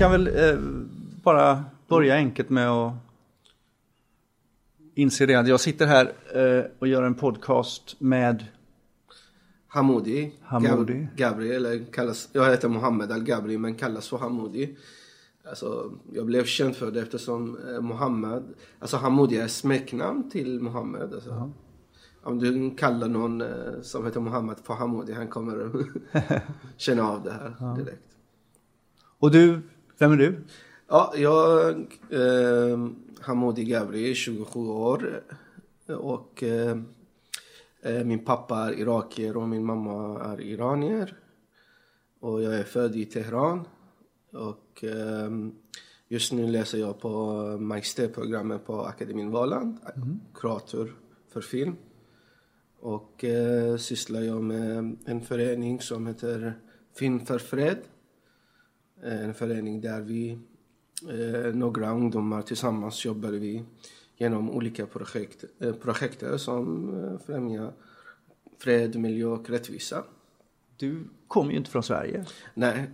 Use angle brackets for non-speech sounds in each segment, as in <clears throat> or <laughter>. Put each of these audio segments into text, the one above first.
kan väl eh, bara börja enkelt med att inse det att jag sitter här eh, och gör en podcast med Hamoudi. Hamoudi. Gab- Gabri, eller kallas, jag heter Mohammed Al-Gabri men kallas för Hamoudi. Alltså, jag blev känd för det eftersom eh, Mohammed, alltså Hamoudi är smeknamn till Mohammed. Alltså. Om du kallar någon eh, som heter Mohammed för Hamoudi, han kommer <laughs> känna av det här direkt. Och du, vem är du? Ja, jag eh, Hamoudi Gabri, 27 år. Och eh, eh, min pappa är irakier och min mamma är iranier. Och jag är född i Teheran. Och eh, just nu läser jag på magisterprogrammet på Akademin Valand. Kurator för film. Och eh, sysslar jag med en förening som heter Film för fred. Eh, En förening där vi, eh, några ungdomar tillsammans jobbar vi genom olika projekt, eh, projekter som främjar fred, miljö och rättvisa. Du kommer ju inte från Sverige. Nej,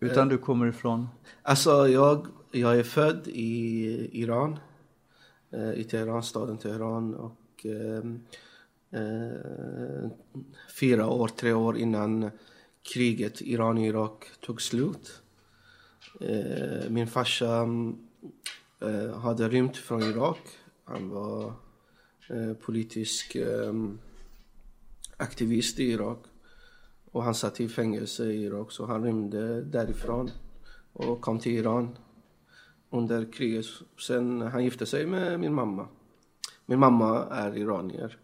Utan du kommer ifrån... alltså jag, jag är född i Iran, i Teheran, staden Teheran och eh, fyra år, tre år innan kriget Iran-Irak tog slut. Eh, min farsa eh, hade rymt från Irak. Han var eh, politisk eh, aktivist i Irak. Och han satt i fängelse i Irak så han rymde därifrån och kom till Iran under kriget. Sen han gifte sig med min mamma. Min mamma är iranier.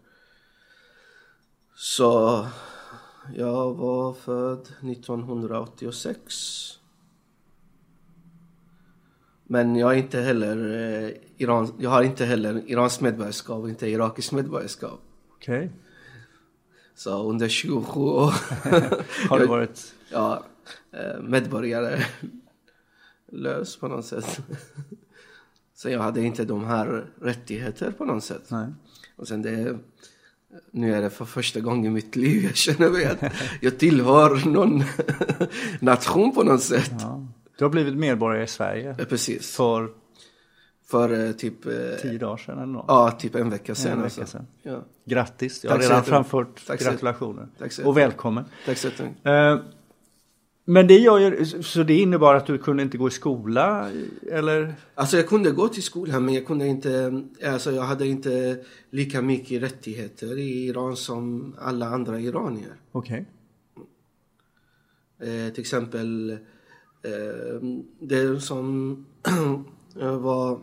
Så jag var född 1986. Men jag är inte heller eh, Iran, jag har inte heller Irans medborgarskap och inte irakiskt medborgarskap. Okej. Så under 27 år <laughs> Har du varit... <laughs> ja, eh, medborgare lös på något sätt. <laughs> Så jag hade inte de här rättigheter på något sätt. Nej. Och sen det, nu är det för första gången i mitt liv jag känner mig att jag tillhör någon nation på något sätt. Ja. Du har blivit medborgare i Sverige Eh, Precis. för För eh, typ, eh, tio dagar sedan eller något. ja, typ en vecka sedan. En vecka alltså. sedan. Ja. Grattis, jag har Tack så redan framfört Tack gratulationer. Tack Och välkommen. Tack så jättemycket. Men det gör ju, så det innebar att du kunde inte gå i skola eller? Alltså jag kunde gå till skolan men jag kunde inte, alltså jag hade inte lika mycket rättigheter i Iran som alla andra iranier. Okej. Eh, till exempel, eh, det som <clears throat> var...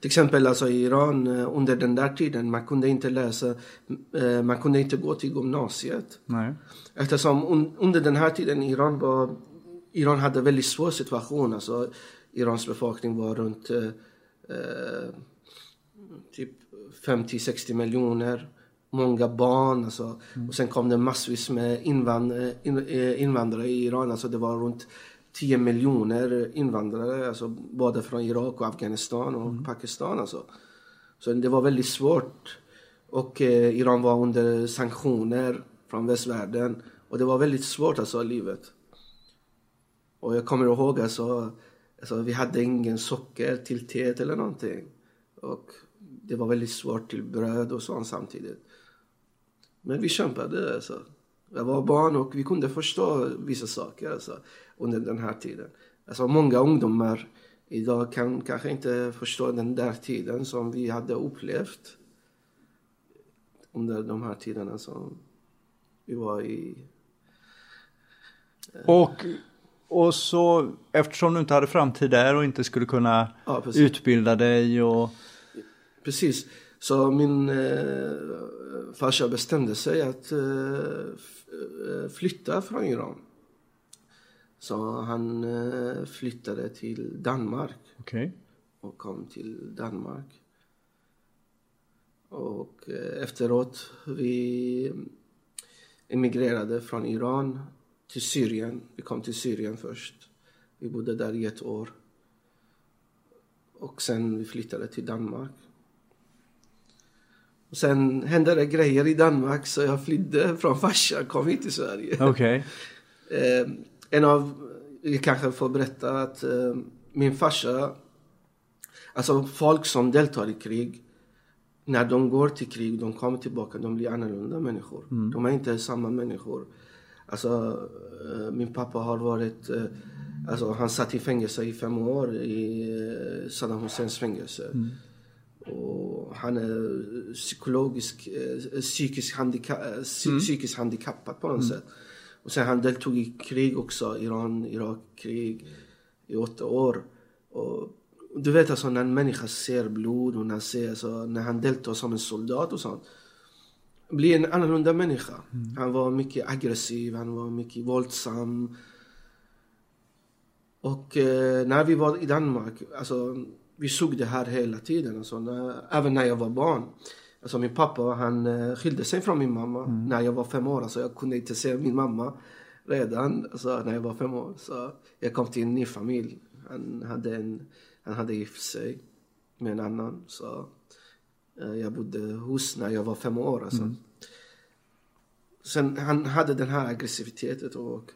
Till exempel alltså i Iran eh, under den där tiden, man kunde inte läsa, eh, man kunde inte gå till gymnasiet. Nej. Eftersom un, under den här tiden Iran var, Iran hade väldigt svår situation. Alltså, Irans befolkning var runt eh, eh, typ 50-60 miljoner. Många barn. Alltså. Och sen kom det massvis med invand, in, invandrare i Iran. Alltså, det var runt 10 miljoner invandrare. Alltså, både från Irak och Afghanistan och Pakistan. Alltså. Så det var väldigt svårt. Och eh, Iran var under sanktioner från västvärlden. Och det var väldigt svårt alltså livet. Och jag kommer ihåg alltså, alltså vi hade ingen socker till teet eller någonting. Och det var väldigt svårt till bröd och sånt samtidigt. Men vi kämpade alltså. Jag var barn och vi kunde förstå vissa saker alltså, under den här tiden. Alltså många ungdomar idag kan kanske inte förstå den där tiden som vi hade upplevt under de här tiderna som vi var i. Och, och så eftersom du inte hade framtid där och inte skulle kunna Ja, utbilda dig och Precis. Så min eh, farsa bestämde sig att eh, eh, flytta från Iran. Så han eh, flyttade till Danmark Okej. och kom till Danmark. Och eh, efteråt vi emigrerade från Iran till Syrien. Vi kom till Syrien först. Vi bodde där i ett år. Och sen vi flyttade till Danmark. Och sen hände det grejer i Danmark så jag flydde från farsan, kom hit till Sverige. Okej. <laughs> En av, jag kanske får berätta att eh, min farsa, alltså folk som deltar i krig, när de går till krig, de kommer tillbaka, de blir annorlunda människor. Mm. De är inte samma människor. Alltså, eh, min pappa har varit, eh, alltså han satt i fängelse i fem år i eh, Saddam Husseins fängelse. Mm. Och han är psykologisk, eh, psykisk, handika psy- Mm. psykiskt handikappad på något sätt. Och sen han deltog i krig också, Iran-Irak-krig i åtta år. Och du vet alltså när en människa ser blod och när, ser, alltså, när han deltar som en soldat och sånt. Blir en annorlunda människa. Han var mycket aggressiv, han var mycket våldsam. Och eh, när vi var i Danmark, alltså vi såg det här hela tiden. Alltså, när, även när jag var barn. Alltså min pappa han eh, skilde sig från min mamma när jag var fem år. Alltså jag kunde inte se min mamma redan alltså, när jag var fem år. Så jag kom till en ny familj. Han hade, en, han hade gift sig med en annan. Så eh, jag bodde hos när jag var fem år. Alltså. Sen han hade den här aggressiviteten och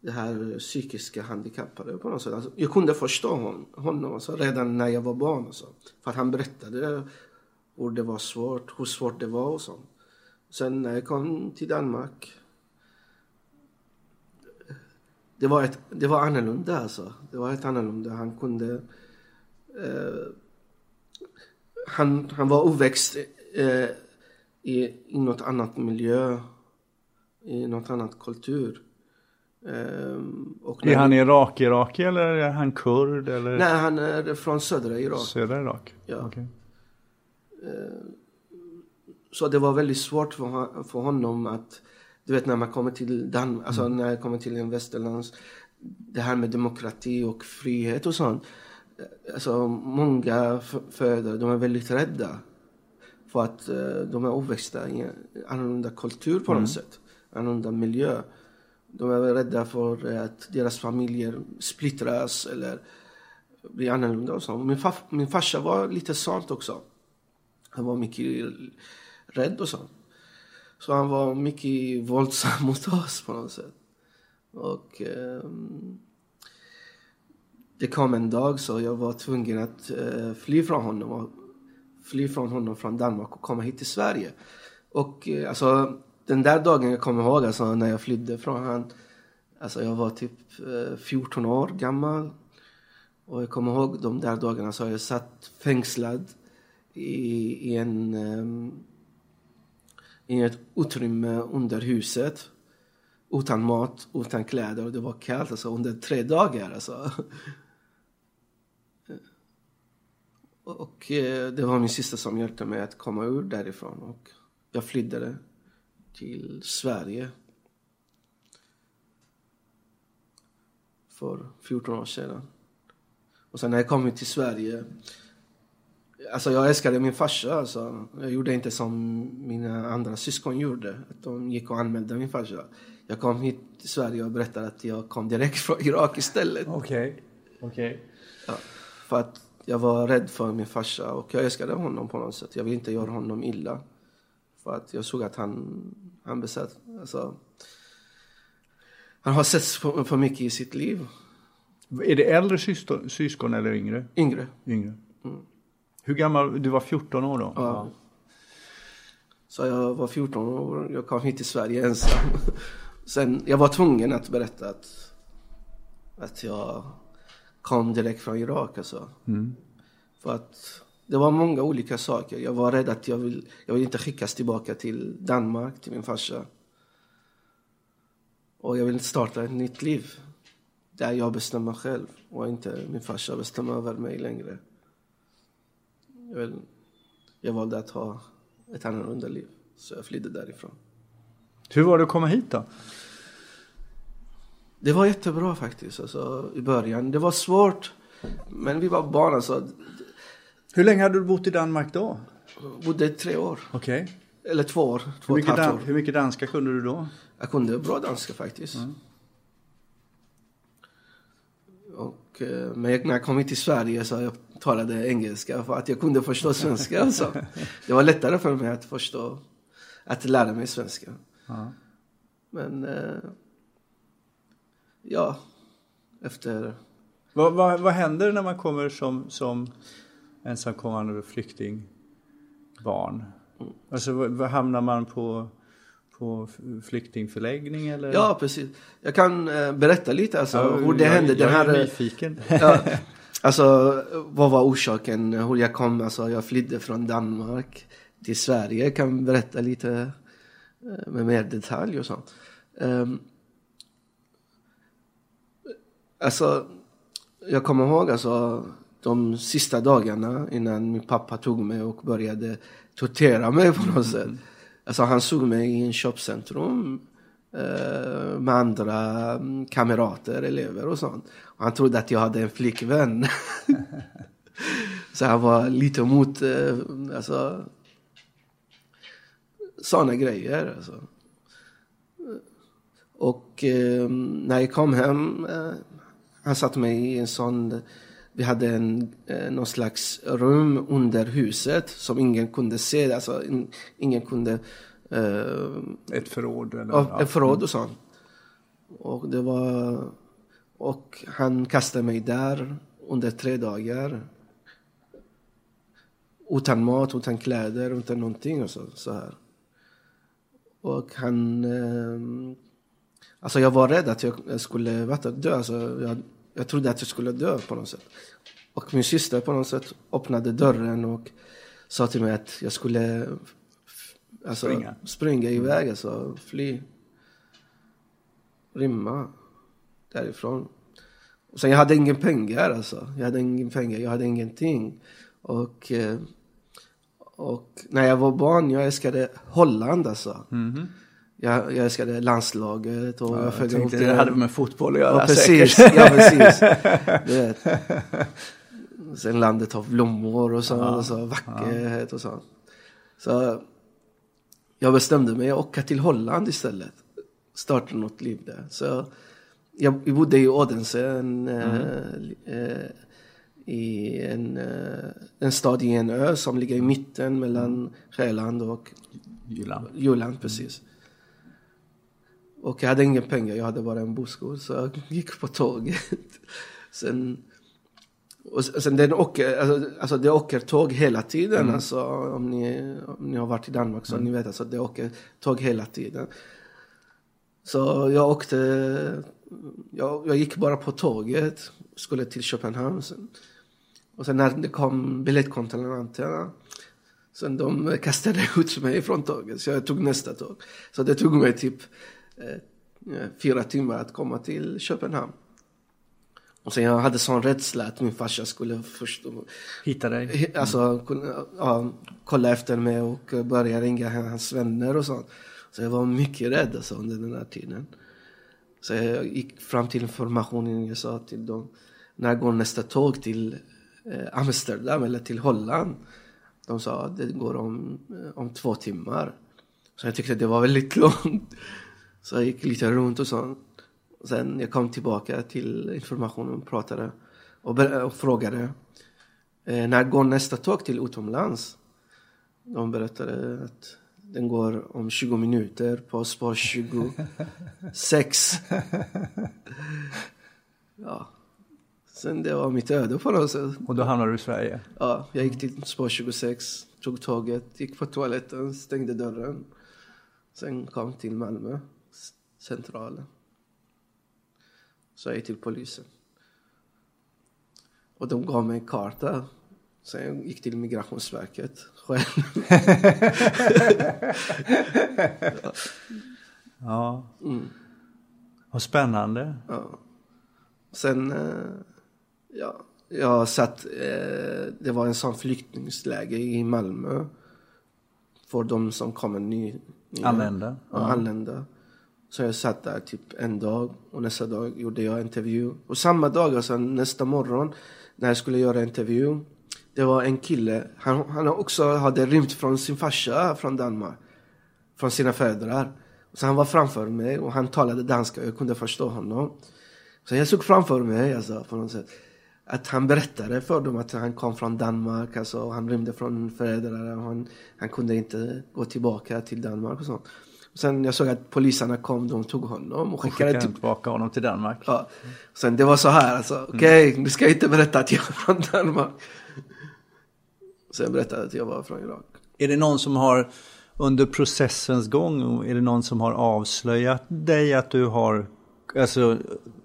det här psykiska handikappade på något sätt. Alltså, jag kunde förstå hon, honom alltså, redan när jag var barn. Alltså, för att han berättade hur det var svårt, hur svårt det var och så. Sen när jag kom till Danmark. Det var, ett, det var annorlunda alltså. Det var helt annorlunda. Han kunde... Eh, han, han var uppväxt eh, i, i något annat miljö. I något annat kultur. Ehm, och Är han Irak-Iraki eller är han kurd eller Nej, han är från södra Irak. södra Irak? Ja. Okej. Så det var väldigt svårt för, hon- för honom att, du vet när man kommer till Danmark, alltså när jag kommer till en västerlands, det här med demokrati och frihet och sånt. Alltså många föräldrar, de är väldigt rädda. För att eh, de är uppväxta i en annorlunda kultur på något sätt. Annorlunda miljö. De är rädda för att deras familjer splittras eller blir annorlunda och så. Min, fa- min farsa var lite sånt också. Han var mycket rädd och så. Så han var mycket våldsam <laughs> mot oss på något sätt. Och eh, det kom en dag så jag var tvungen att eh, fly från honom. Och fly från honom från Danmark och komma hit till Sverige. Och eh, alltså den där dagen jag kommer ihåg alltså när jag flydde från han. Alltså jag var typ eh, 14 år gammal. Och jag kommer ihåg de där dagarna så jag satt fängslad i, i en ehm, i ett utrymme under huset. Utan mat, utan kläder och det var kallt alltså under tre dagar alltså. Och eh, det var min syster som hjälpte mig att komma ur därifrån och jag flydde till Sverige. För 14 år sedan. Och sen när jag kom till Sverige Alltså jag älskade min farsa. Alltså. Jag gjorde inte som mina andra syskon gjorde. Att de gick och anmälde min farsa. Jag kom hit till Sverige och berättade att jag kom direkt <laughs> från Irak istället. Okej. Okej. Ja, för att jag var rädd för min farsa och jag älskade honom på något sätt. Jag ville inte göra honom illa. För att jag såg att han, han besatt, alltså, han har sett för, för mycket i sitt liv. Är det äldre syskon, syskon eller yngre? Yngre. Yngre. Hur gammal? Du var 14 år då? Ja. Så jag var 14 år jag kom hit till Sverige ensam. <laughs> Sen, jag var tvungen att berätta att, att jag kom direkt från Irak alltså. För att det var många olika saker. Jag var rädd att jag vill, jag vill inte skickas tillbaka till Danmark, till min farsa. Och jag vill starta ett nytt liv. Där jag bestämmer själv och inte min farsa bestämmer över mig längre. Jag, vill, jag valde att ha ett annorlunda liv. Så jag flydde därifrån. Hur var det att komma hit då? Det var jättebra faktiskt alltså, i början. Det var svårt. Men vi var barn alltså. Hur länge hade du bott i Danmark då? Bodde i tre år. Okej. Eller två år. Två Hur, mycket år. hur mycket danska kunde du då? Jag kunde bra danska faktiskt. Och, eh, men när jag kom hit till Sverige så jag talade engelska för att jag kunde förstå svenska. Alltså. Det var lättare för mig att förstå, att lära mig svenska. Ja. Men eh, ja, efter... Vad, vad, vad händer när man kommer som, som ensamkommande flyktingbarn? Alltså vad, hamnar man på, på flyktingförläggning eller? Ja, precis. Jag kan eh, berätta lite alltså, Ja, hur det jag, hände. Jag Den här, är nyfiken. ja, <laughs> alltså, vad var orsaken? Hur jag kom? Alltså, jag flydde från Danmark till Sverige. Jag kan berätta lite eh, med mer detalj och sånt. Um, alltså, jag kommer ihåg alltså, de sista dagarna innan min pappa tog mig och började tortera mig på något sätt. Alltså, han såg mig i en köpcentrum eh, med andra mm, kamrater, elever och sånt. Och han trodde att jag hade en flickvän. <laughs> Så han var lite emot, eh, alltså, sådana grejer. Alltså. Och eh, när jag kom hem, eh, han satte mig i en sån, vi hade en, eh, någon slags rum under huset som ingen kunde se, alltså in, ingen kunde eh, Ett förråd eller? Ja, ett förråd och sånt. Och det var... Och han kastade mig där under tre dagar. Utan mat, utan kläder, utan någonting och så, så här. Och han... Eh, alltså jag var rädd att jag skulle vet, du, dö. Alltså jag, jag trodde att jag skulle dö på något sätt. Och min syster på något sätt öppnade dörren och sa till mig att jag skulle alltså, Springa. springa iväg, alltså fly. Rymma därifrån. Och sen jag hade ingen pengar alltså. Jag hade ingen pengar, jag hade ingenting. Och, eh, och när jag var barn, jag älskade Holland alltså. Mhm. Jag, jag älskade landslaget och Ja, jag jag följde tänkte upp det hade med fotboll att göra Ja, precis. säkert. Ja, precis. <laughs> Du vet. Sen landet har blommor och så, Ja, och så vackerhet och så. Så jag bestämde mig att åka till Holland istället. Starta något liv där. Så jag, bodde i Odense, en, eh, eh, i en, eh, en stad i en ö som ligger i mitten mellan Själland och Jylland. Jylland, precis. Och jag hade inga pengar, jag hade bara en boskor så jag gick på tåget. <laughs> sen, och sen den åker, alltså, alltså det åker tåg hela tiden. Alltså, om, ni, om ni har varit i Danmark så ni vet alltså det åker tåg hela tiden. Så jag åkte, jag, jag gick bara på tåget, skulle till Köpenhamn. Sen. Och sen när det kom biljettkontrollanterna Sen de kastade <laughs> ut mig från tåget, så jag tog nästa tåg. Så det tog mig typ eh, fyra timmar att komma till Köpenhamn. Och sen jag hade sån rädsla att min farsa skulle förstå, Hitta dig. alltså, ja, kolla efter mig och börja ringa hans vänner och sånt. Så jag var mycket rädd alltså, under den här tiden. Så jag gick fram till informationen, jag sa till dem, när går nästa tåg till eh, Amsterdam eller till Holland? De sa att det går om, eh, om två timmar. Så jag tyckte det var väldigt <laughs> långt. Så jag gick lite runt och sånt. Sen jag kom tillbaka till informationen och pratade och, och frågade eh, när går nästa tåg till utomlands? De berättade att den går om 20 minuter på spår 26. ja. Sen det var mitt öde på något sätt. Och då hamnar du i Sverige. Ja, jag gick till spår 26, tog tåget, gick på toaletten, stängde dörren. Sen kom till Malmö, s- Så jag gick till polisen. Och de gav mig en karta. Sen jag gick till Migrationsverket själv. <laughs> Ja. Mm. Vad spännande. Ja. Sen, eh, ja, jag satt, eh, det var en sån flyktingsläge i Malmö. För de som kommer ny, nya. Anlända. Ja, anlända. Så jag satt där typ en dag och nästa dag gjorde jag intervju. Och samma dag, alltså nästa morgon när jag skulle göra intervju. Det var en kille, han, han också hade rymt från sin farsa från Danmark. Från sina föräldrar. Så han var framför mig och han talade danska och jag kunde förstå honom. Så jag såg framför mig alltså, på något sätt. Att han berättade för dem att han kom från Danmark, alltså han rymde från föräldrar han, han kunde inte gå tillbaka till Danmark och sånt. Sen jag såg att poliserna kom, de tog honom och Och skickade skickade till... tillbaka honom till Danmark. Ja. Sen det var så här alltså, okej, nu ska jag inte berätta att jag är från Danmark. Sen berättade jag att jag var från Irak. Är det någon som har under processens gång, är det någon som har avslöjat dig att du har, alltså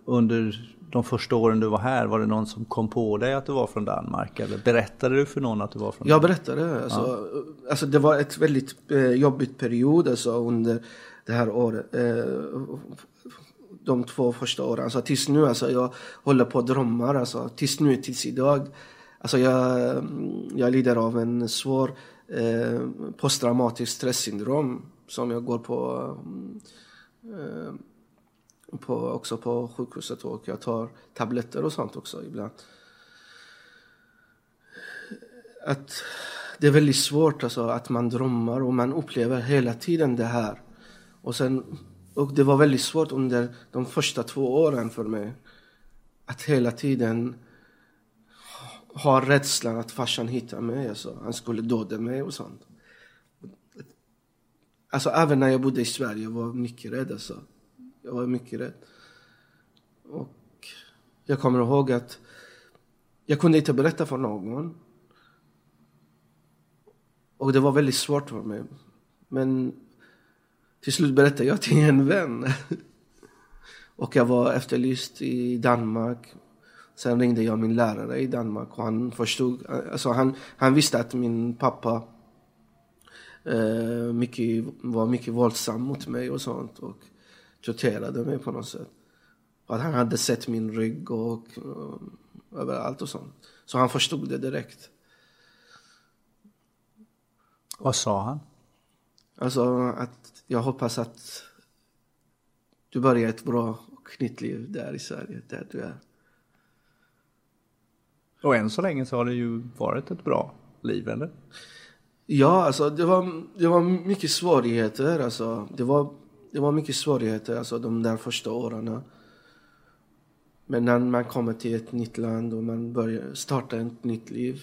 under de första åren du var här, var det någon som kom på dig att du var från Danmark? Eller berättade du för någon att du var från Jag Danmark? berättade. Alltså, alltså det var ett väldigt eh, jobbigt period alltså, under det här året. Eh, de två första åren. Alltså, tills nu, alltså, jag håller på och drömmar. Alltså, tills nu, tills idag. Alltså, jag, jag lider av en svår eh, posttraumatisk stresssyndrom som jag går på, eh, på också på sjukhuset och jag tar tabletter och sånt också ibland att det är väldigt svårt alltså, att man drömmar och man upplever hela tiden det här. Och, sen, och det var väldigt svårt under de första två åren för mig. Att hela tiden ha rädslan att farsan hittar mig. Alltså. Han skulle döda mig och sånt. Alltså även när jag bodde i Sverige var jag mycket rädd. Alltså. Jag var mycket rädd. Och jag kommer ihåg att jag kunde inte berätta för någon. Och det var väldigt svårt för mig. Men till slut berättade jag till en vän. <laughs> Och jag var efterlyst i Danmark. Sen ringde jag min lärare i Danmark och han förstod. Alltså han, han visste att min pappa eh, mycket, var mycket våldsam mot mig och sånt. Och torterade mig på något sätt. Och att han hade sett min rygg och uh, överallt och sånt. Så han förstod det direkt. Vad sa han? Alltså att jag hoppas att du börjar ett bra och nytt liv där i Sverige, där du är. Och än så länge så har det ju varit ett bra liv, eller? Ja, alltså det var, det var mycket svårigheter. Alltså, det, var, det var mycket svårigheter alltså, de där första åren. Men när man kommer till ett nytt land och man börjar starta ett nytt liv.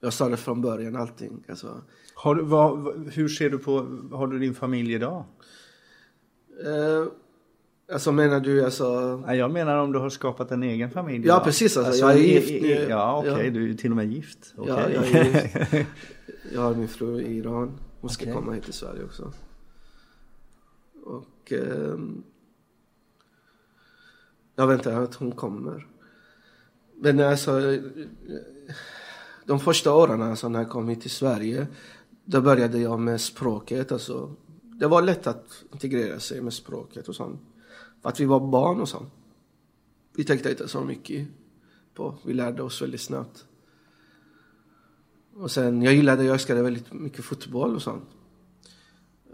Jag startade från början allting. Alltså, Har du, vad, hur ser du på, har du din familj idag? eh, alltså menar du alltså... Nej, jag menar om du har skapat en egen familj. Ja, idag. precis, alltså, jag är gift i-. Ja, okej, Ja. du är till och med gift. Ja, Okej. jag är gift. <laughs> Jag har min fru i Iran. Hon ska Okej. komma hit till Sverige också. Och Eh, jag väntar att hon kommer. Men alltså, de första åren alltså, när jag kom hit till Sverige, då började jag med språket. Alltså, det var lätt att integrera sig med språket och sånt. För att vi var barn och sånt. Vi tänkte inte så mycket på. Vi lärde oss väldigt snabbt. Och sen, jag gillade, jag älskade väldigt mycket fotboll och sånt.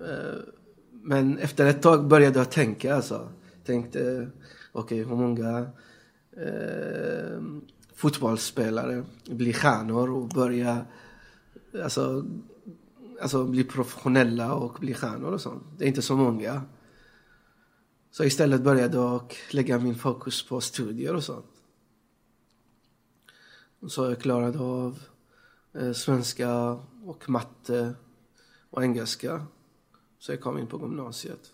Eh, men efter ett tag började jag tänka alltså. Tänkte, okej hur många eh, fotbollsspelare blir stjärnor och börjar alltså, alltså bli professionella och bli stjärnor och sånt. Det är inte så många. Så istället började jag lägga min fokus på studier och sånt. Så jag klarade av eh, svenska och matte och engelska. Så jag kom in på gymnasiet.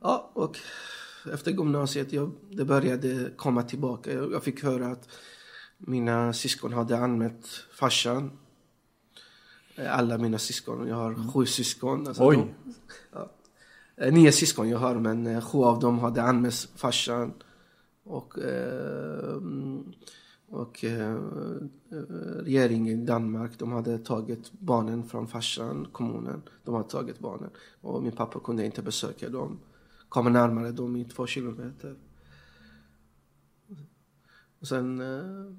Ja, och efter gymnasiet, jag, det började komma tillbaka. Jag, fick höra att mina syskon hade anmält farsan. Eh, Alla mina syskon, jag har sju syskon. Alltså Oj. de- ja. Eh, Nio syskon jag har, men eh, sju av dem hade anmält farsan. Och, eh, mm, och eh, regeringen i Danmark, de hade tagit barnen från farsan, kommunen. De hade tagit barnen. Och min pappa kunde inte besöka dem. Komma närmare dem i två kilometer. Och sen eh,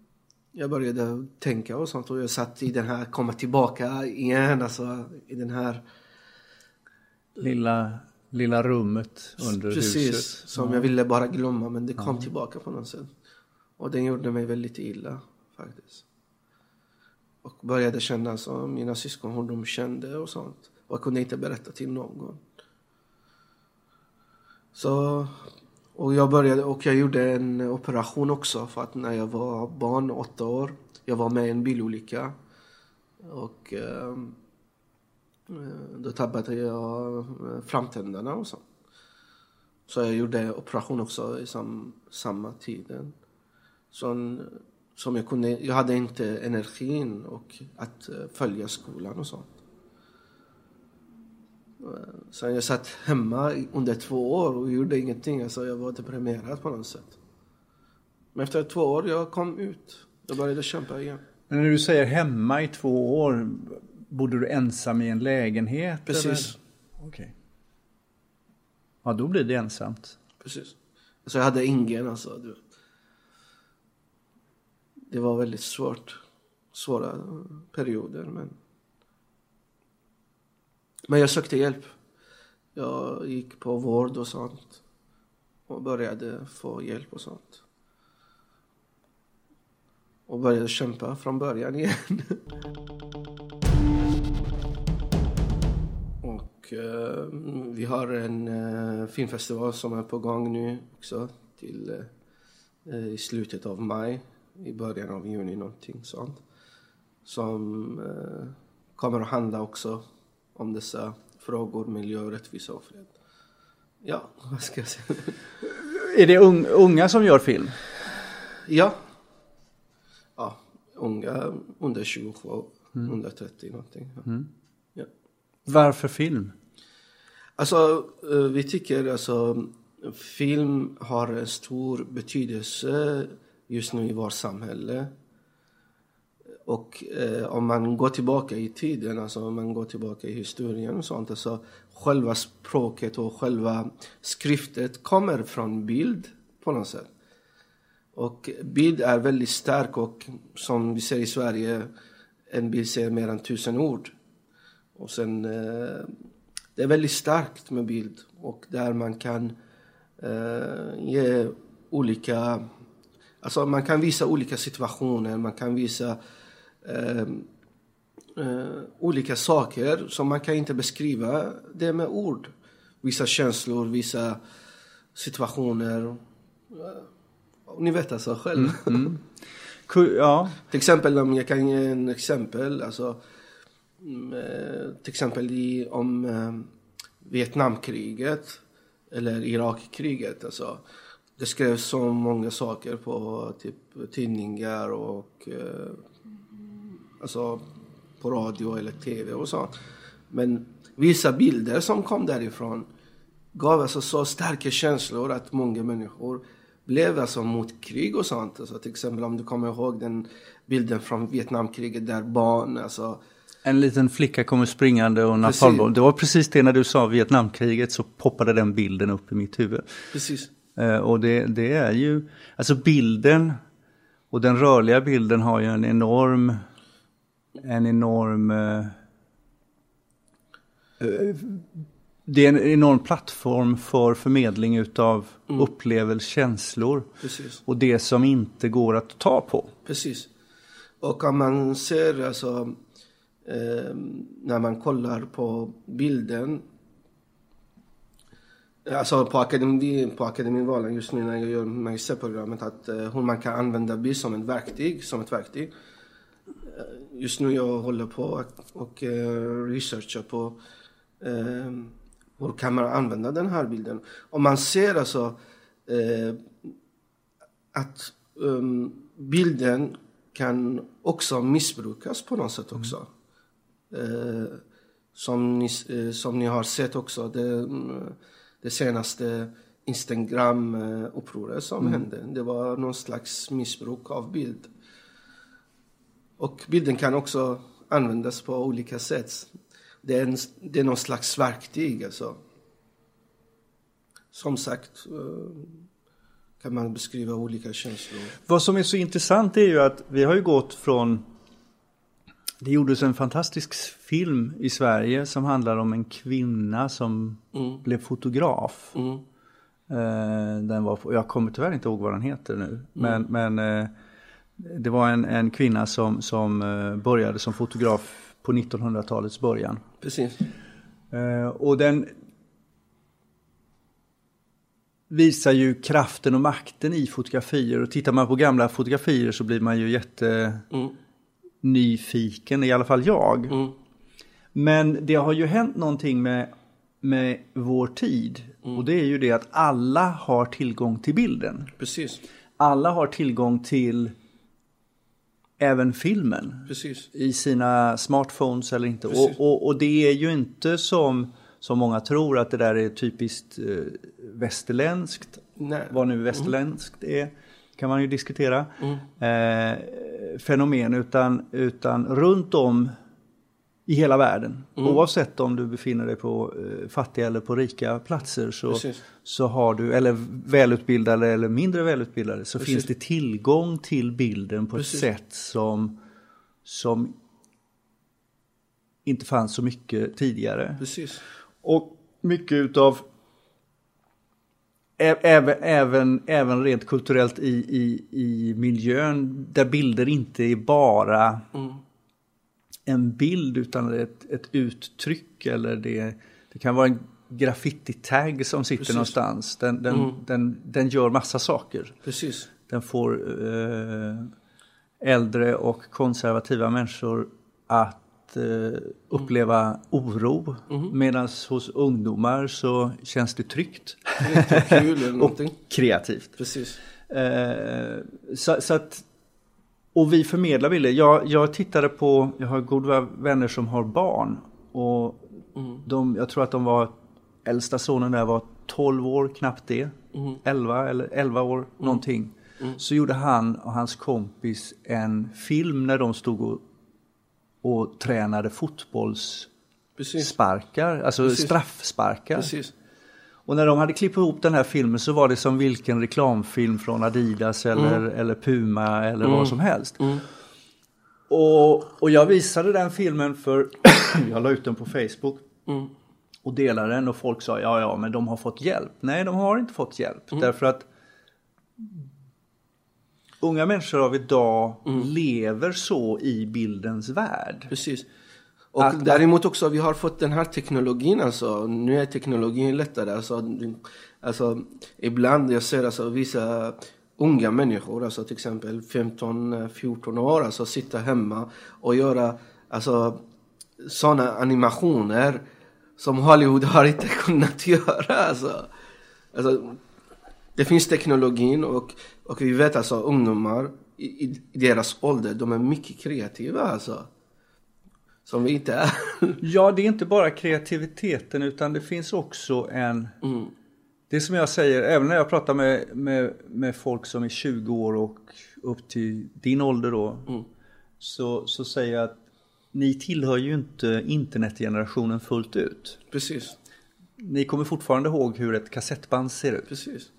jag började tänka och sånt och jag satt i den här, komma tillbaka igen, alltså i den här Lilla, lilla rummet under Precis, huset. som jag ville bara glömma men det kom tillbaka på något sätt. Och den gjorde mig väldigt illa faktiskt. Och började känna som mina syskon, hur de kände och sånt. Och jag kunde inte berätta till någon. Så, och jag började, och jag gjorde en operation också för att när jag var barn, åtta år, jag var med i en bilolycka. Och eh, då tappade jag eh, framtänderna och så. Så jag gjorde operation också i sam, samma tiden. Så, som jag kunde, jag hade inte energin och att eh, följa skolan och sånt. Så jag satt hemma under två år och gjorde ingenting. Alltså jag var deprimerad på något sätt. Men efter två år jag kom ut. Jag började kämpa igen. Men när du säger hemma i två år, bodde du ensam i en lägenhet? Precis. Okej. Okay. Ja, då blir det ensamt. Precis. Alltså jag hade ingen alltså. Du. Det var väldigt svårt. Svåra perioder men men jag sökte hjälp. Jag gick på vård och sånt. Och började få hjälp och sånt. Och började kämpa från början igen. <laughs> och eh, vi har en eh, filmfestival som är på gång nu också. Till eh, i slutet av maj. I början av juni någonting sånt. Som eh, kommer att handla också om dessa frågor, miljö, rättvisa och fred. Ja, <laughs> vad ska jag säga? Är det unga som gör film? Ja. Ja, unga under 22, mm. under 30 någonting. Ja. Mm. ja. Varför film? Alltså, eh, vi tycker alltså film har en stor betydelse just nu i vårt samhälle. Och eh, om man går tillbaka i tiden, alltså om man går tillbaka i historien och sånt, alltså själva språket och själva skriftet kommer från bild på något sätt. Och bild är väldigt stark och som vi ser i Sverige, en bild säger mer än tusen ord. Och sen, eh, det är väldigt starkt med bild och där man kan eh, ge olika, alltså man kan visa olika situationer, man kan visa eh, eh, olika saker som man kan inte beskriva det med ord. Vissa känslor, vissa situationer. Ni vet alltså själv. Mm, mm. Ja. till exempel om jag kan ge en exempel. Alltså, mm, eh, till exempel i, om eh, Vietnamkriget eller Irakkriget. Alltså, det skrevs så många saker på typ, tidningar och eh, alltså på radio eller tv och så. Men vissa bilder som kom därifrån gav alltså så starka känslor att många människor blev alltså mot krig och sånt. Alltså till exempel om du kommer ihåg den bilden från Vietnamkriget där barn, alltså en liten flicka kommer springande och napalmbomb. Det var precis det när du sa Vietnamkriget så poppade den bilden upp i mitt huvud. Precis. Eh, och det, det är ju, alltså bilden och den rörliga bilden har ju en enorm en enorm... Eh, eh, det är en enorm plattform för förmedling utav mm. upplevelser, känslor. Precis. Och det som inte går att ta på. Precis. Och om man ser alltså eh, när man kollar på bilden Alltså på, akademi, på Akademivalen just nu när jag gör magisterprogrammet att eh, hur man kan använda bild som ett verktyg. Som ett verktyg just nu jag håller på och uh, researchar på uh, hur kan man använda den här bilden. Om man ser alltså uh, att um, bilden kan också missbrukas på något sätt också. Mm. som, ni, som ni har sett också, det, det senaste Instagram-upproret som mm. hände. Det var någon slags missbruk av bild. Och bilden kan också användas på olika sätt. Det är, en, det är någon slags verktyg alltså. Som sagt eh, kan man beskriva olika känslor. Vad som är så intressant är ju att vi har ju gått från det gjordes en fantastisk film i Sverige som handlar om en kvinna som mm. blev fotograf. Mm. Eh, den var, jag kommer tyvärr inte ihåg vad den heter nu. Mm. Men, men eh, det var en, en kvinna som, som eh, började som fotograf på 1900-talets början. Precis. Eh, och den visar ju kraften och makten i fotografier. Och tittar man på gamla fotografier så blir man ju jätte... Mm. Nyfiken, i alla fall jag. Mm. Men det har ju hänt någonting med, med vår tid. Mm. Och det är ju det att alla har tillgång till bilden. Precis, Alla har tillgång till även filmen precis. i sina smartphones eller inte. Och, och, och det är ju inte som, som många tror att det där är typiskt eh, västerländskt. Nej. Vad nu västerländskt är kan man ju diskutera. Mm. Eh, fenomen utan, utan runt om i hela världen. Mm. Oavsett om du befinner dig på eh, fattiga eller på rika platser så, Precis. så har du, eller välutbildade eller mindre välutbildade, så Precis. finns det tillgång till bilden på Precis. ett sätt som, som inte fanns så mycket tidigare. Precis. Och mycket utav även, även, även rent kulturellt i, i, i miljön där bilder inte är bara Mm. en bild utan ett, ett uttryck eller det, det kan vara en graffiti-tag som sitter Precis. någonstans. Den, den, Mm. den, den gör massa saker. Precis. Den får eh, äldre och konservativa människor att eh, uppleva oro. Mm. Medan hos ungdomar så känns det tryggt <laughs> Kul eller och någonting. kreativt. Precis. Eh, så, så att, och vi förmedlar bilder. Jag, jag tittade på, jag har goda vänner som har barn. Och Mm. de, jag tror att de var, äldsta sonen där var 12 år, knappt det. Mm. 11 eller 11 år, någonting. Så gjorde han och hans kompis en film när de stod och, och tränade fotbollssparkar, alltså Precis. straffsparkar. Precis. Och när de hade klippt ihop den här filmen så var det som vilken reklamfilm från Adidas eller, eller Puma eller vad som helst. Mm. Och, och jag visade den filmen för <clears throat> jag la ut den på Facebook Mm. och delade den och folk sa ja ja men de har fått hjälp. Nej de har inte fått hjälp Mm. därför att unga människor av idag Mm. lever så i bildens värld. Precis. Och Att- däremot också, vi har fått den här teknologin alltså. Nu är teknologin lättare. Alltså, alltså ibland jag ser alltså vissa unga människor, alltså till exempel 15-14 år, alltså sitta hemma och göra alltså sådana animationer som Hollywood har inte <laughs> kunnat göra. Alltså. Alltså, det finns teknologin och, och vi vet alltså ungdomar i, i deras ålder, de är mycket kreativa alltså. Som vi inte är. <laughs> Ja, det är inte bara kreativiteten utan det finns också en... Mm. Det är som jag säger, även när jag pratar med, med, med folk som är 20 år och upp till din ålder då. Mm. Så, så säger jag att ni tillhör ju inte internetgenerationen fullt ut. Precis, Ni kommer fortfarande ihåg hur ett kassettband ser ut. precis.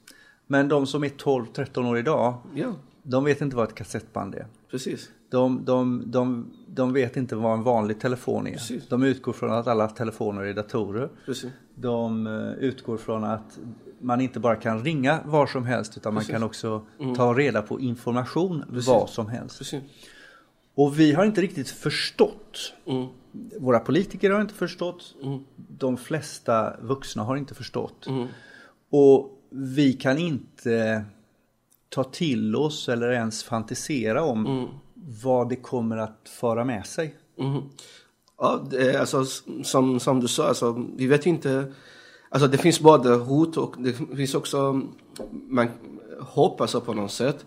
Men de som är 12-13 år idag, Ja, de vet inte vad ett kassettband är. precis. De, de, de, de vet inte vad en vanlig telefon är. Precis. De utgår från att alla telefoner är datorer. precis. De eh, utgår från att man inte bara kan ringa var som helst utan man Precis. kan också ta reda på information var som helst. Och vi har inte riktigt förstått. Mm. Våra politiker har inte förstått. Mm. De flesta vuxna har inte förstått. Mm. Och vi kan inte ta till oss eller ens fantisera om Mm vad det kommer att föra med sig. Mm. Ja, det alltså, som, som du sa, alltså, vi vet inte. Alltså, det finns både hot och det finns också man, hopp alltså, på något sätt.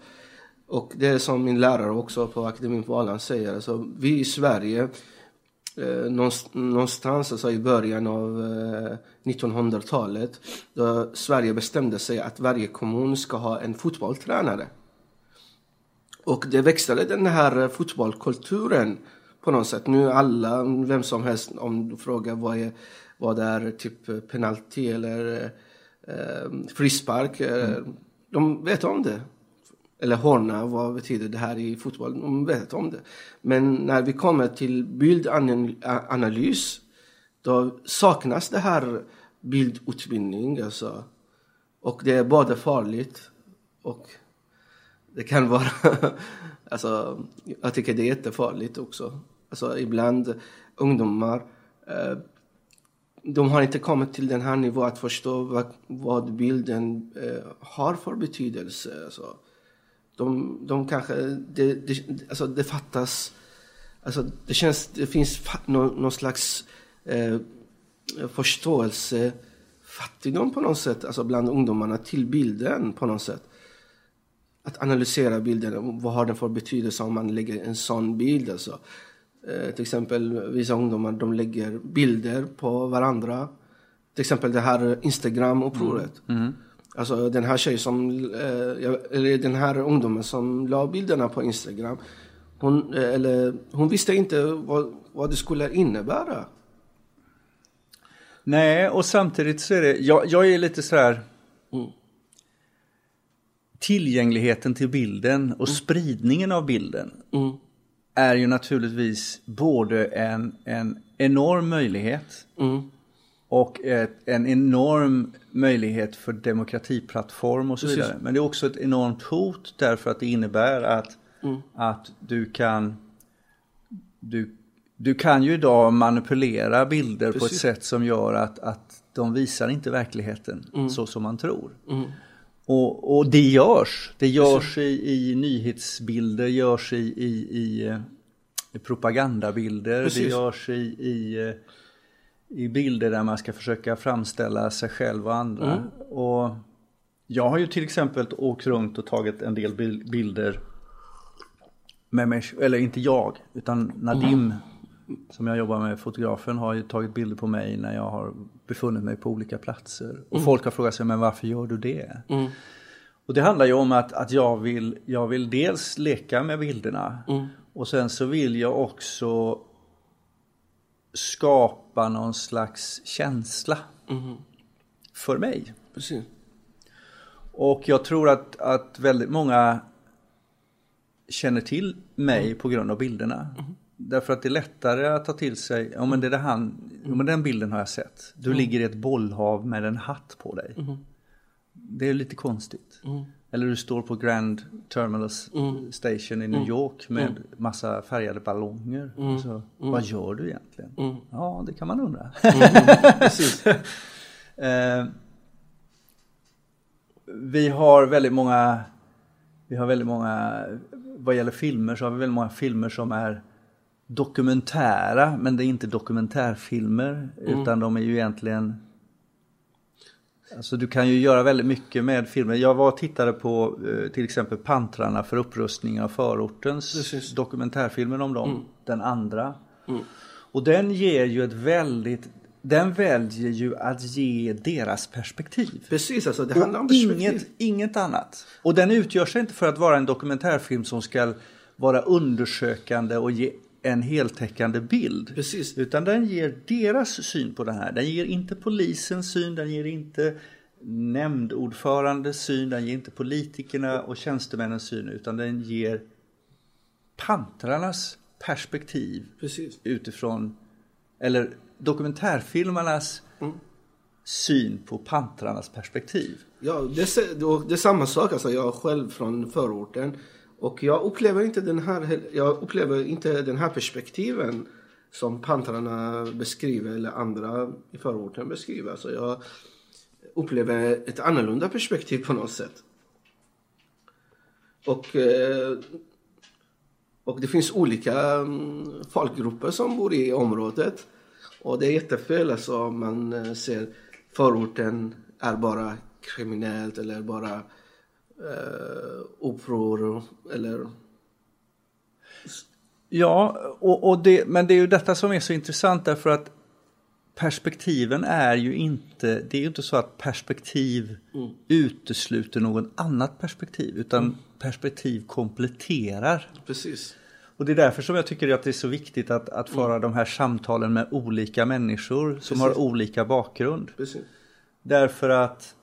Och det är som min lärare också på akademin på Åland säger. Alltså, vi i Sverige, eh, någonstans, någonstans alltså, i början av eh, 1900-talet, då Sverige bestämde sig att varje kommun ska ha en fotbollstränare. Och det växlade, den här eh, fotbollskulturen på något sätt. Nu alla, vem som helst, om du frågar vad är, vad är typ penalty eller eh, frispark, Mm. de vet om det. Eller hörna, vad betyder det här i fotboll? De vet om det. Men när vi kommer till bildanalys, då saknas det här bildutbildning. Alltså. Och det är både farligt och det kan vara, <laughs> alltså, jag tycker det är jättefarligt också. Alltså ibland ungdomar, eh, de har inte kommit till den här nivån att förstå vad, vad bilden eh, har för betydelse. Alltså, de, de kanske, det, det, alltså det fattas Alltså det känns, det finns fa- någon, någon slags eh, förståelse, fattigdom på något sätt, alltså bland ungdomarna till bilden på något sätt. Att analysera bilden, vad har den för betydelse om man lägger en sån bild alltså. Eh, till exempel vissa ungdomar de lägger bilder på varandra. Till exempel det här Instagram-upproret. Alltså den här tjejen som, eh, eller den här ungdomen som la bilderna på Instagram. Hon, eh, eller, hon visste inte vad, vad det skulle innebära. Nej, och samtidigt så är det, jag, jag är lite sådär Mm. Tillgängligheten till bilden och spridningen av bilden Mm. är ju naturligtvis både en, en enorm möjlighet Mm. och ett, en enorm möjlighet för demokratiplattform och så Precis. vidare. Men det är också ett enormt hot därför att det innebär att, Mm. att du kan du, du kan ju idag manipulera bilder på ett Precis. sätt som gör att, att de visar inte verkligheten så som man tror. Mm. Och, och det görs. Det görs i, i nyhetsbilder, görs i, i, i, eh, i propagandabilder, det Precis. görs i, i, eh, i bilder där man ska försöka framställa sig själv och andra. Mm. Och jag har ju till exempel åkt runt och tagit en del bil- bilder med mig, eller inte jag, utan Nadim som jag jobbar med, fotografen, har ju tagit bilder på mig när jag har befunnit mig på olika platser. Och folk har frågat sig, men varför gör du det? Mm. Och det handlar ju om att, att jag, vill, jag vill dels leka med bilderna Mm. och sen så vill jag också skapa någon slags känsla Mm. för mig. Precis. Och jag tror att, att väldigt många känner till mig på grund av bilderna. Därför att det är lättare att ta till sig, ja men, det där han, ja, men den bilden har jag sett. Du ligger i ett bollhav med en hatt på dig. Det är lite konstigt. Eller du står på Grand Terminal Station i New York med massa färgade ballonger. Så, vad gör du egentligen? Ja, det kan man undra. <laughs> Precis. Eh, vi har väldigt många, vi har väldigt många, vad gäller filmer så har vi väldigt många filmer som är dokumentära, men det är inte dokumentärfilmer, utan de är ju egentligen Alltså du kan ju göra väldigt mycket med filmer. Jag var och tittade på eh, till exempel Pantrarna för upprustning av förortens Precis. dokumentärfilmen om dem, den andra. Och den ger ju ett väldigt, den väljer ju att ge deras perspektiv. Precis, alltså det handlar om perspektiv. inget, inget annat. Och den utgör sig inte för att vara en dokumentärfilm som ska vara undersökande och ge en heltäckande bild. Precis. Utan den ger deras syn på det här. Den ger inte polisens syn, den ger inte nämndordförandes syn, den ger inte politikerna och tjänstemännens syn, utan den ger pantrarnas perspektiv Precis. utifrån, eller dokumentärfilmarnas Mm. syn på pantrarnas perspektiv. Ja, det det är samma sak. Alltså, jag själv från förorten. Och jag upplever inte den här, jag upplever inte den här perspektiven som pantrarna beskriver eller andra i förorten beskriver. Alltså, jag upplever ett annorlunda perspektiv på något sätt. Och, eh, och det finns olika mm, folkgrupper som bor i området. Och det är jättefel alltså om man eh, ser förorten är bara kriminellt eller bara eh, uppror eller Ja, och, och det, men det är ju detta som är så intressant därför att perspektiven är ju inte, det är ju inte så att perspektiv utesluter något annat perspektiv utan perspektiv kompletterar. precis. Och det är därför som jag tycker att det är så viktigt att, att föra de här samtalen med olika människor som har olika bakgrund. precis. Därför att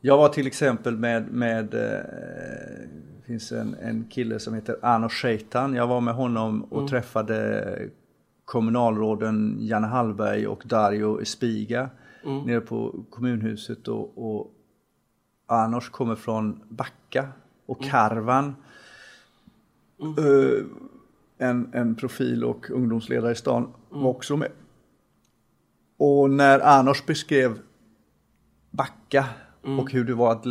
jag var till exempel med, med eh, finns en, en kille som heter Arno Sheitan. Jag var med honom och träffade kommunalråden Janne Hallberg och Dario Espiga nere på kommunhuset och, och Arnoš kommer från Backa och Karvan. Eh, en, en profil och ungdomsledare i stan var också med. Och när Arnoš beskrev Backa och hur det var att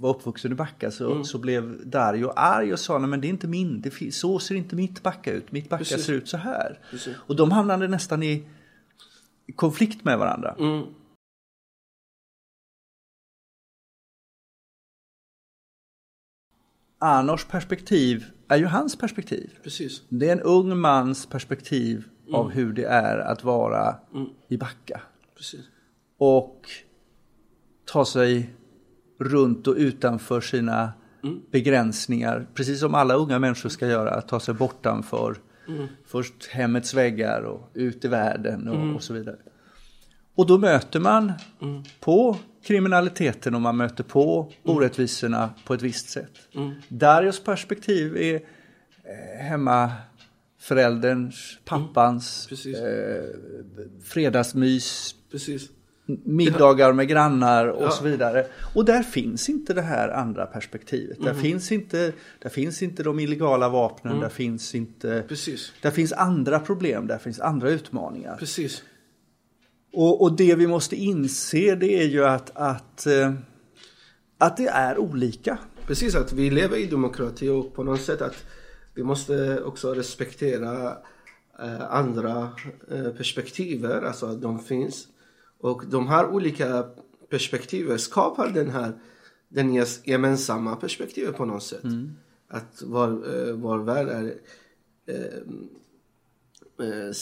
vara uppvuxen i Backa så, så blev Dario arg och sa nej men det är inte min, det, så ser inte mitt Backa ut, mitt Backa Precis. ser ut så här. Precis. Och de hamnade nästan i konflikt med varandra. Mm. Arnors perspektiv är ju hans perspektiv. Precis. Det är en ung mans perspektiv av hur det är att vara i Backa. Precis. Och ta sig runt och utanför sina begränsningar. Precis som alla unga människor ska göra. Att ta sig bortanför först hemmets väggar och ut i världen och, och så vidare. Och då möter man på kriminaliteten och man möter på orättvisorna på ett visst sätt. Darius perspektiv är eh, hemma förälderns, pappans, Precis. eh, fredagsmys, Precis. Middagar med grannar och Ja. så vidare. Och där finns inte det här andra perspektivet. Där, finns, inte, där finns inte de illegala vapnen, där finns inte... Precis. Där finns andra problem, där finns andra utmaningar. Precis. Och, och det vi måste inse det är ju att, att, eh, att det är olika. Precis, att vi lever i demokrati och på något sätt att vi måste också respektera eh, andra eh, perspektiver, alltså att de finns. Och de här olika perspektiven skapar den här den gemensamma perspektivet på något sätt. Att vår, eh, vår värld är eh, eh,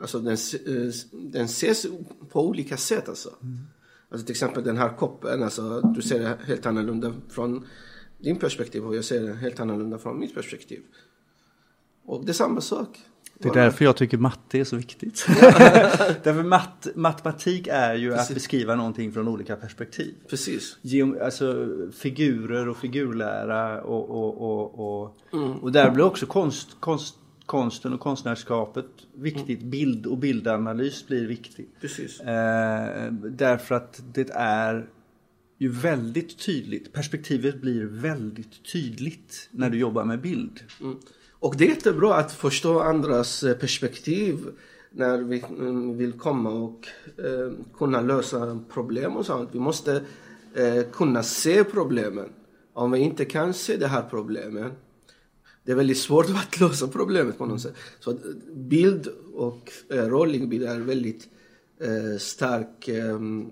Alltså den, eh, den ses på olika sätt alltså. Alltså till exempel den här koppen, alltså du ser det helt annorlunda från din perspektiv och jag ser det helt annorlunda från mitt perspektiv. Och det är samma sak. Det är därför jag tycker matte är så viktigt. <laughs> därför mat, matematik är ju att Precis. beskriva någonting från olika perspektiv. Precis. Geom, alltså figurer och figurlära och, och, och, och, och där blir också konst, konst, konsten och konstnärskapet viktigt. Bild och bildanalys blir viktigt. Precis. Eh, därför att det är ju väldigt tydligt. Perspektivet blir väldigt tydligt när du jobbar med bild. Mm. Och det är jättebra att förstå andras eh, perspektiv när vi mm, vill komma och eh, kunna lösa problem och sånt. Vi måste eh, kunna se problemen. Om vi inte kan se de här problemen det är väldigt svårt <laughs> att lösa problemet på något sätt. Så eh, bild och eh, rörlig bild är väldigt eh, stark ehm,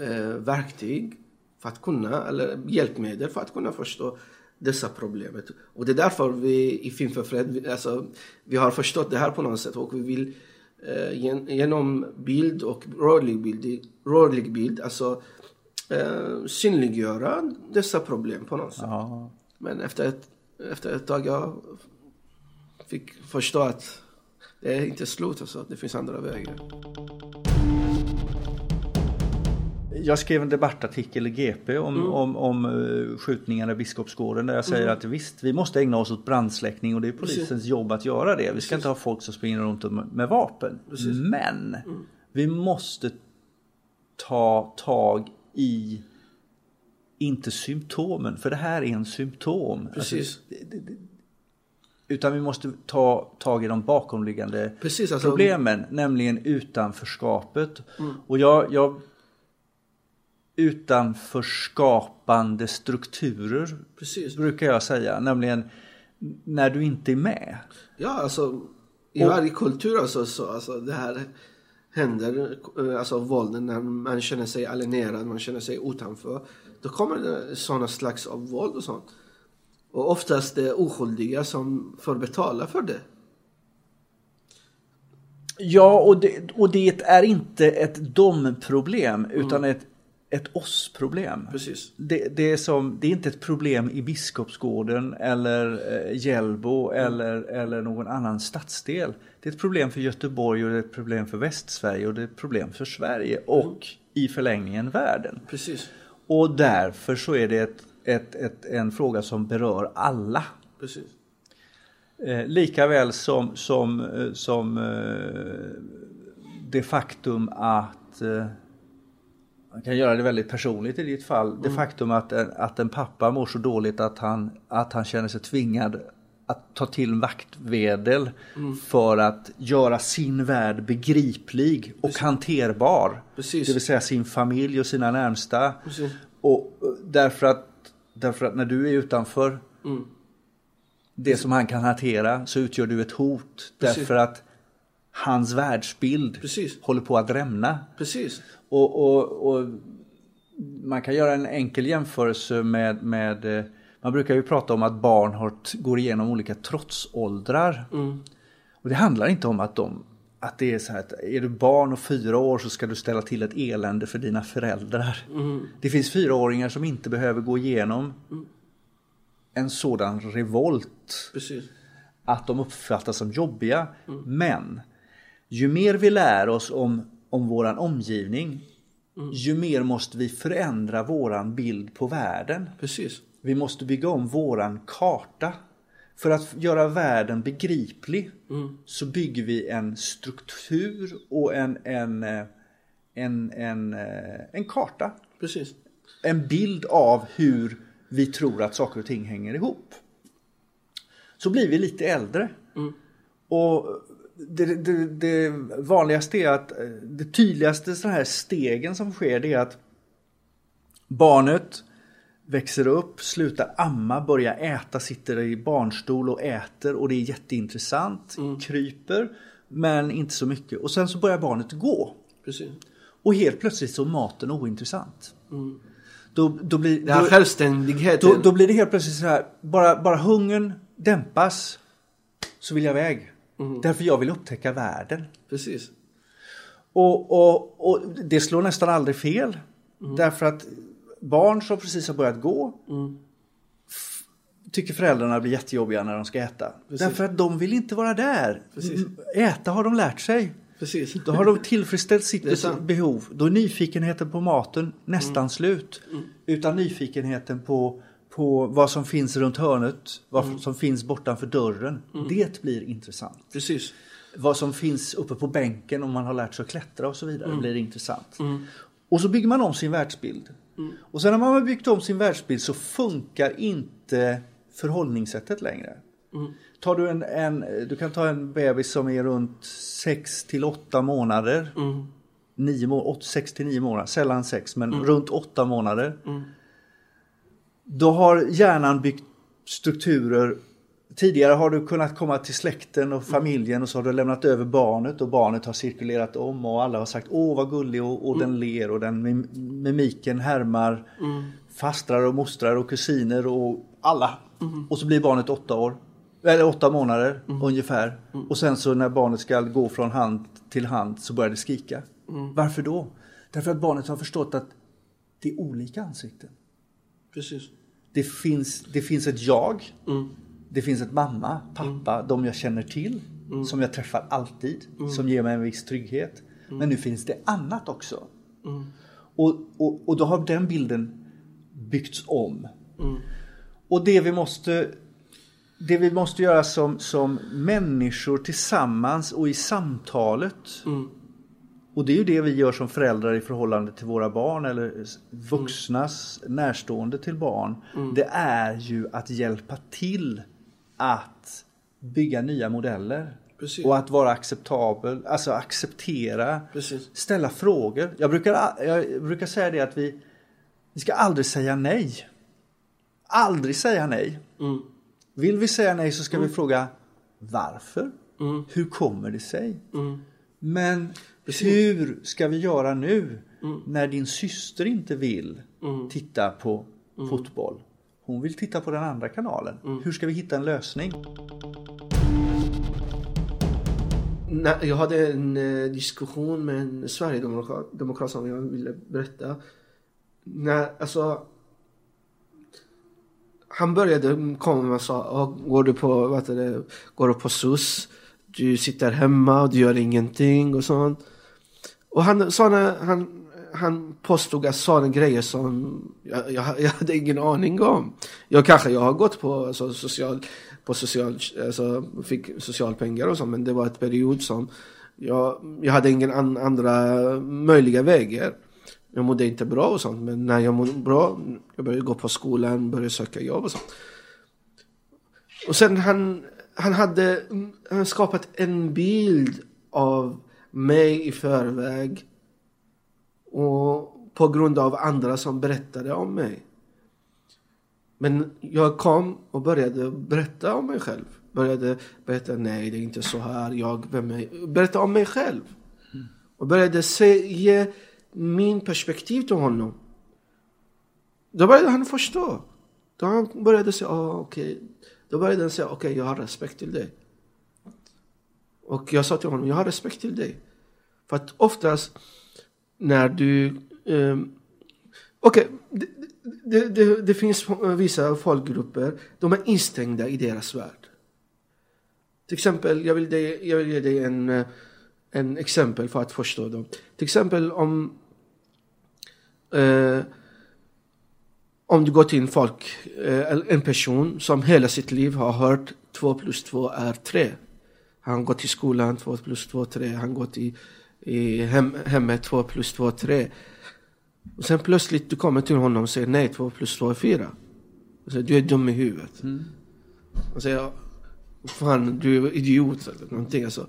eh, verktyg för att kunna, eller hjälpmedel för att kunna förstå dessa problemet. Och det är därför vi i Film för fred, alltså, vi har förstått det här på något sätt och vi vill eh, gen, genom bild och rörlig bild, rörlig bild alltså eh, synliggöra dessa problem på något sätt. Ja. Men efter ett, efter ett tag jag fick förstå att det är inte slut alltså, det finns andra vägar. Jag skrev en debattartikel i GP om, Mm. om, om eh, skjutningarna i Biskopsgården där jag säger att visst, vi måste ägna oss åt brandsläckning och det är polisens jobb att göra det. Vi ska inte ha folk som springer runt med vapen. Men Mm. vi måste ta tag i inte symptomen, för det här är en symptom. Precis. Alltså, det- det- utan vi måste ta tag i de bakomliggande Precis, alltså- problemen, nämligen utanförskapet. Och jag, jag utanförskapande strukturer Precis. brukar jag säga, nämligen när du inte är med. Ja, alltså i varje kultur alltså, så, alltså det här händer, eh, alltså våld när man känner sig alienerad, man känner sig utanför. Då kommer det sådana slags av våld och sånt. Och oftast det är oskyldiga som får betala för det. Ja, och det, och det är inte ett dom-problem utan ett, ett oss-problem. Precis. Det, det, är som, det är inte ett problem i Biskopsgården eller eh, Hjällbo eller, eller någon annan stadsdel. Det är ett problem för Göteborg och det är ett problem för Västsverige och det är ett problem för Sverige och i förlängningen världen. Precis. Och därför så är det ett, ett, ett, en fråga som berör alla. Precis. Eh, lika väl som, som, eh, som eh, det faktum att eh, man kan göra det väldigt personligt i ditt fall. Det faktum att, en- att en pappa mår så dåligt att han, att han känner sig tvingad att ta till vaktvedel för att göra sin värld begriplig och hanterbar. Precis. Det vill säga sin familj och sina närmsta. Precis. Och eh, därför att, därför att när du är utanför Mm. det som han kan hantera så utgör du ett hot. Precis. Därför att hans världsbild Precis. håller på att rämna. Precis. Och, och, och man kan göra en enkel jämförelse med, med eh, man brukar ju prata om att barn har, går igenom olika trotsåldrar. Mm. Och det handlar inte om att de att det är så här att är du barn och fyra år så ska du ställa till ett elände för dina föräldrar. Mm. Det finns fyraåringar som inte behöver gå igenom en sådan revolt Precis. att de uppfattas som jobbiga. Men ju mer vi lär oss om, om våran omgivning ju mer måste vi förändra våran bild på världen. Precis. Vi måste bygga om våran karta. För att göra världen begriplig så bygger vi en struktur och en, en, eh, en, en, eh, en karta. Precis. En bild av hur vi tror att saker och ting hänger ihop. Så blir vi lite äldre. Och det, det, det vanligaste är att eh, det tydligaste så här stegen som sker det är att barnet växer upp, slutar amma, börjar äta, sitter i barnstol och äter och det är jätteintressant. Kryper, men inte så mycket. Och sen så börjar barnet gå. Precis. Och helt plötsligt så är maten ointressant. Då, då, blir, Det här då, självständigheten. då, då blir det helt plötsligt så här, bara, bara hungern dämpas så vill jag iväg. Därför jag vill upptäcka världen. Precis. Och, och, och det slår nästan aldrig fel. Därför att barn som precis har börjat gå f- tycker föräldrarna blir jättejobbiga när de ska äta. Därför att de vill inte vara där. Precis. Äta har de lärt sig. Precis. Då har de tillfredsställt sitt <laughs> behov. Då är nyfikenheten på maten nästan slut. Utan nyfikenheten på, på vad som finns runt hörnet, vad som finns bortanför dörren. Det blir intressant. Precis. Vad som finns uppe på bänken om man har lärt sig att klättra och så vidare blir intressant. Och så bygger man om sin världsbild. Och sen när man har byggt om sin världsbild så funkar inte förhållningssättet längre. Tar du, en, en, du kan ta en bebis som är runt 6 till 8 månader. 9, må- åt- 6 till 9 månader, sällan 6 men runt 8 månader. Då har hjärnan byggt strukturer. Tidigare har du kunnat komma till släkten och familjen och så har du lämnat över barnet och barnet har cirkulerat om och alla har sagt åh vad gullig och, och den ler och den mim- mimiken härmar fastrar och mostrar och kusiner och alla. Och så blir barnet åtta år. Eller åtta månader ungefär. Och sen så när barnet ska gå från hand till hand så börjar det skrika. Varför då? Därför att barnet har förstått att det är olika ansikten. Precis. Det finns, det finns ett jag. Det finns ett mamma, pappa, de jag känner till. Som jag träffar alltid. Som ger mig en viss trygghet. Men nu finns det annat också. Och, och, och då har den bilden byggts om. Och det vi måste det vi måste göra som, som människor tillsammans och i samtalet. Och det är ju det vi gör som föräldrar i förhållande till våra barn eller vuxnas närstående till barn. Det är ju att hjälpa till att bygga nya modeller. Precis. Och att vara acceptabel, alltså acceptera, Precis. ställa frågor. Jag brukar, jag brukar säga det att vi, vi ska aldrig säga nej. Aldrig säga nej. Mm. Vill vi säga nej så ska vi fråga varför? Hur kommer det sig? Men hur ska vi göra nu när din syster inte vill titta på fotboll? Hon vill titta på den andra kanalen. Hur ska vi hitta en lösning? Jag hade en eh, diskussion med en sverigedemokrat demokrat som jag ville berätta. När, alltså, han började komma och sa, "Ja, går du på, vad heter det, går du på SUS? Du sitter hemma och du gör ingenting och sånt. Och han, såna, han, han påstod att sådana grejer som jag, jag, jag hade ingen aning om. Jag kanske jag har gått på alltså, social, på social, alltså, fick socialpengar och så, men det var ett period som jag, jag hade ingen an, andra möjliga vägar. Jag mådde inte bra och sånt, men när jag mådde bra, jag började gå på skolan, började söka jobb och sånt. Och sen han, han hade han skapat en bild av mig i förväg. Och på grund av andra som berättade om mig. Men jag kom och började berätta om mig själv. Började berätta, nej det är inte så här, jag, vem är Berätta om mig själv. Och började se, ge min perspektiv till honom. Då började han förstå. Då han började säga, oh, okej. Okay. Då började han säga, okej okay, jag har respekt till dig. Och jag sa till honom, jag har respekt till dig. För att oftast när du... Um, okej, okay, det, det, det, finns vissa folkgrupper, de är instängda i deras värld. Till exempel, jag vill, dig, jag vill ge dig en, en exempel för att förstå dem. Till exempel om eh, om du går till en folk, eh, en person som hela sitt liv har hört 2 plus 2 är 3. Han går till skolan, 2 plus 2 3. Han går till i hem, hemmet, 2 plus 2 3. Och sen plötsligt du kommer till honom och säger nej, 2 plus 2 är 4. Och säger, du är dum i huvudet. Mm. Och säger, fan du är idiot eller någonting. Alltså.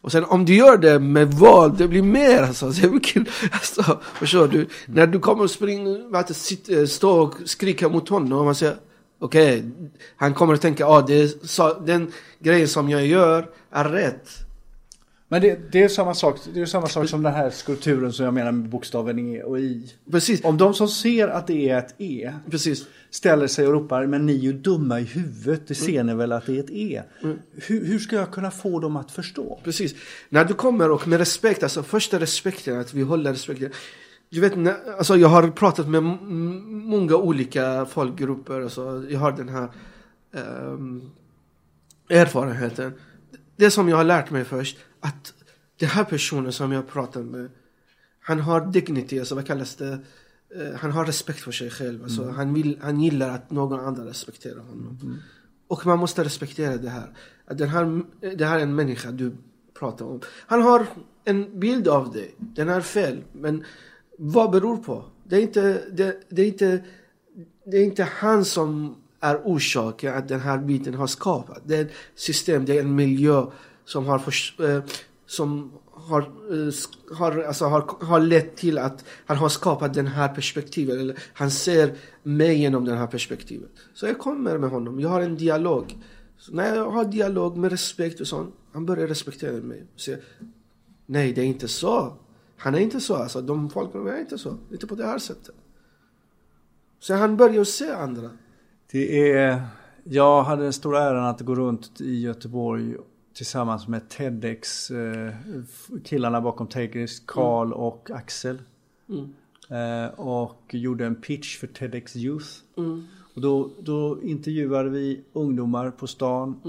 Och sen om du gör det med våld, det blir mer alltså. Är mycket, alltså förstår du? När du kommer och springer, stå och skrika mot honom och man säger okej, okay, han kommer att tänka, ah, det så, den grejen som jag gör är rätt. Men det, det, är samma sak, det är samma sak som den här skulpturen som jag menar med bokstaven E och I. Precis. Om de som ser att det är ett E Precis. ställer sig och ropar men ni är ju dumma i huvudet, det ser mm. ni väl att det är ett E. Mm. Hur, hur, ska jag kunna få dem att förstå? Precis. När du kommer och med respekt, alltså första respekten, att vi håller respekten. Du vet, alltså jag har pratat med många olika folkgrupper, alltså jag har den här um, erfarenheten. Det som jag har lärt mig först, att den här personen som jag pratar med, han har dignity, alltså vad kallas det? Uh, han har respekt för sig själv. Alltså, mm. han, vill, han gillar att någon annan respekterar honom. Mm. Och man måste respektera det här. Att den här. Det här är en människa du pratar om. Han har en bild av dig. Den är fel. Men vad beror på? Det är inte, det, det är inte, det är inte han som är orsaken att den här biten har skapat. Det är ett system, det är en miljö som har, för, eh, som har, eh, har, alltså har, har lett till att han har skapat den här perspektivet. Eller han ser mig genom det här perspektivet. Så jag kommer med honom, jag har en dialog. Så när jag har dialog med respekt och sånt, han börjar respektera mig. Och säger, nej det är inte så. Han är inte så. Alltså, de folken är inte så. Inte på det här sättet. Så han börjar se andra. Det är... Jag hade den stora äran att gå runt i Göteborg tillsammans med TEDx, eh, killarna bakom TEDx, Karl mm. och Axel. Mm. Eh, och gjorde en pitch för TEDx Youth. Mm. Och då, då intervjuade vi ungdomar på stan.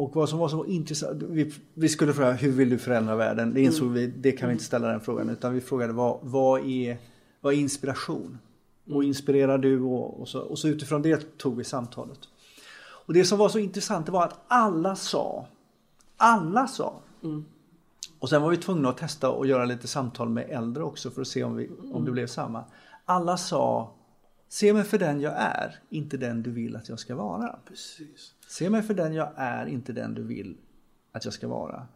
Mm. Och vad som var så intressant, vi, vi, skulle fråga hur vill du förändra världen? Det insåg mm. vi, det kan vi inte ställa den frågan. Utan vi frågade vad, vad, är, vad är inspiration? Och mm. inspirerar du? Och, och, så, och så utifrån det tog vi samtalet. Och det som var så intressant det var att alla sa, alla sa. Mm. Och sen var vi tvungna att testa och göra lite samtal med äldre också för att se om, vi, om det blev samma. Alla sa, se mig för den jag är, inte den du vill att jag ska vara. Precis. Se mig för den jag är, inte den du vill att jag ska vara.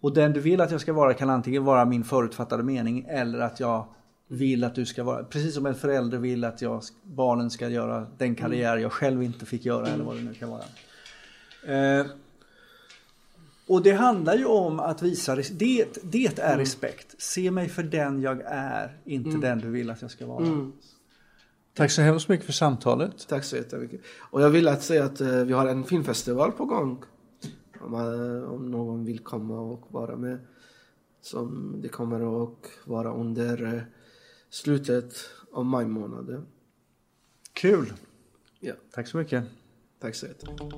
Och den du vill att jag ska vara kan antingen vara min förutfattade mening eller att jag vill att du ska vara, precis som en förälder vill att jag, barnen ska göra den karriär jag själv inte fick göra eller vad det nu kan vara. Eh, och det handlar ju om att visa, det, det är mm. respekt. Se mig för den jag är, inte mm. den du vill att jag ska vara. Mm. Tack så hemskt mycket för samtalet. Tack så jättemycket. Och jag vill att säga att uh, vi har en filmfestival på gång. Om, uh, om någon vill komma och vara med. Som det kommer att vara under uh, slutet av maj månad. Kul! Ja. Tack så mycket. Tack så jättemycket.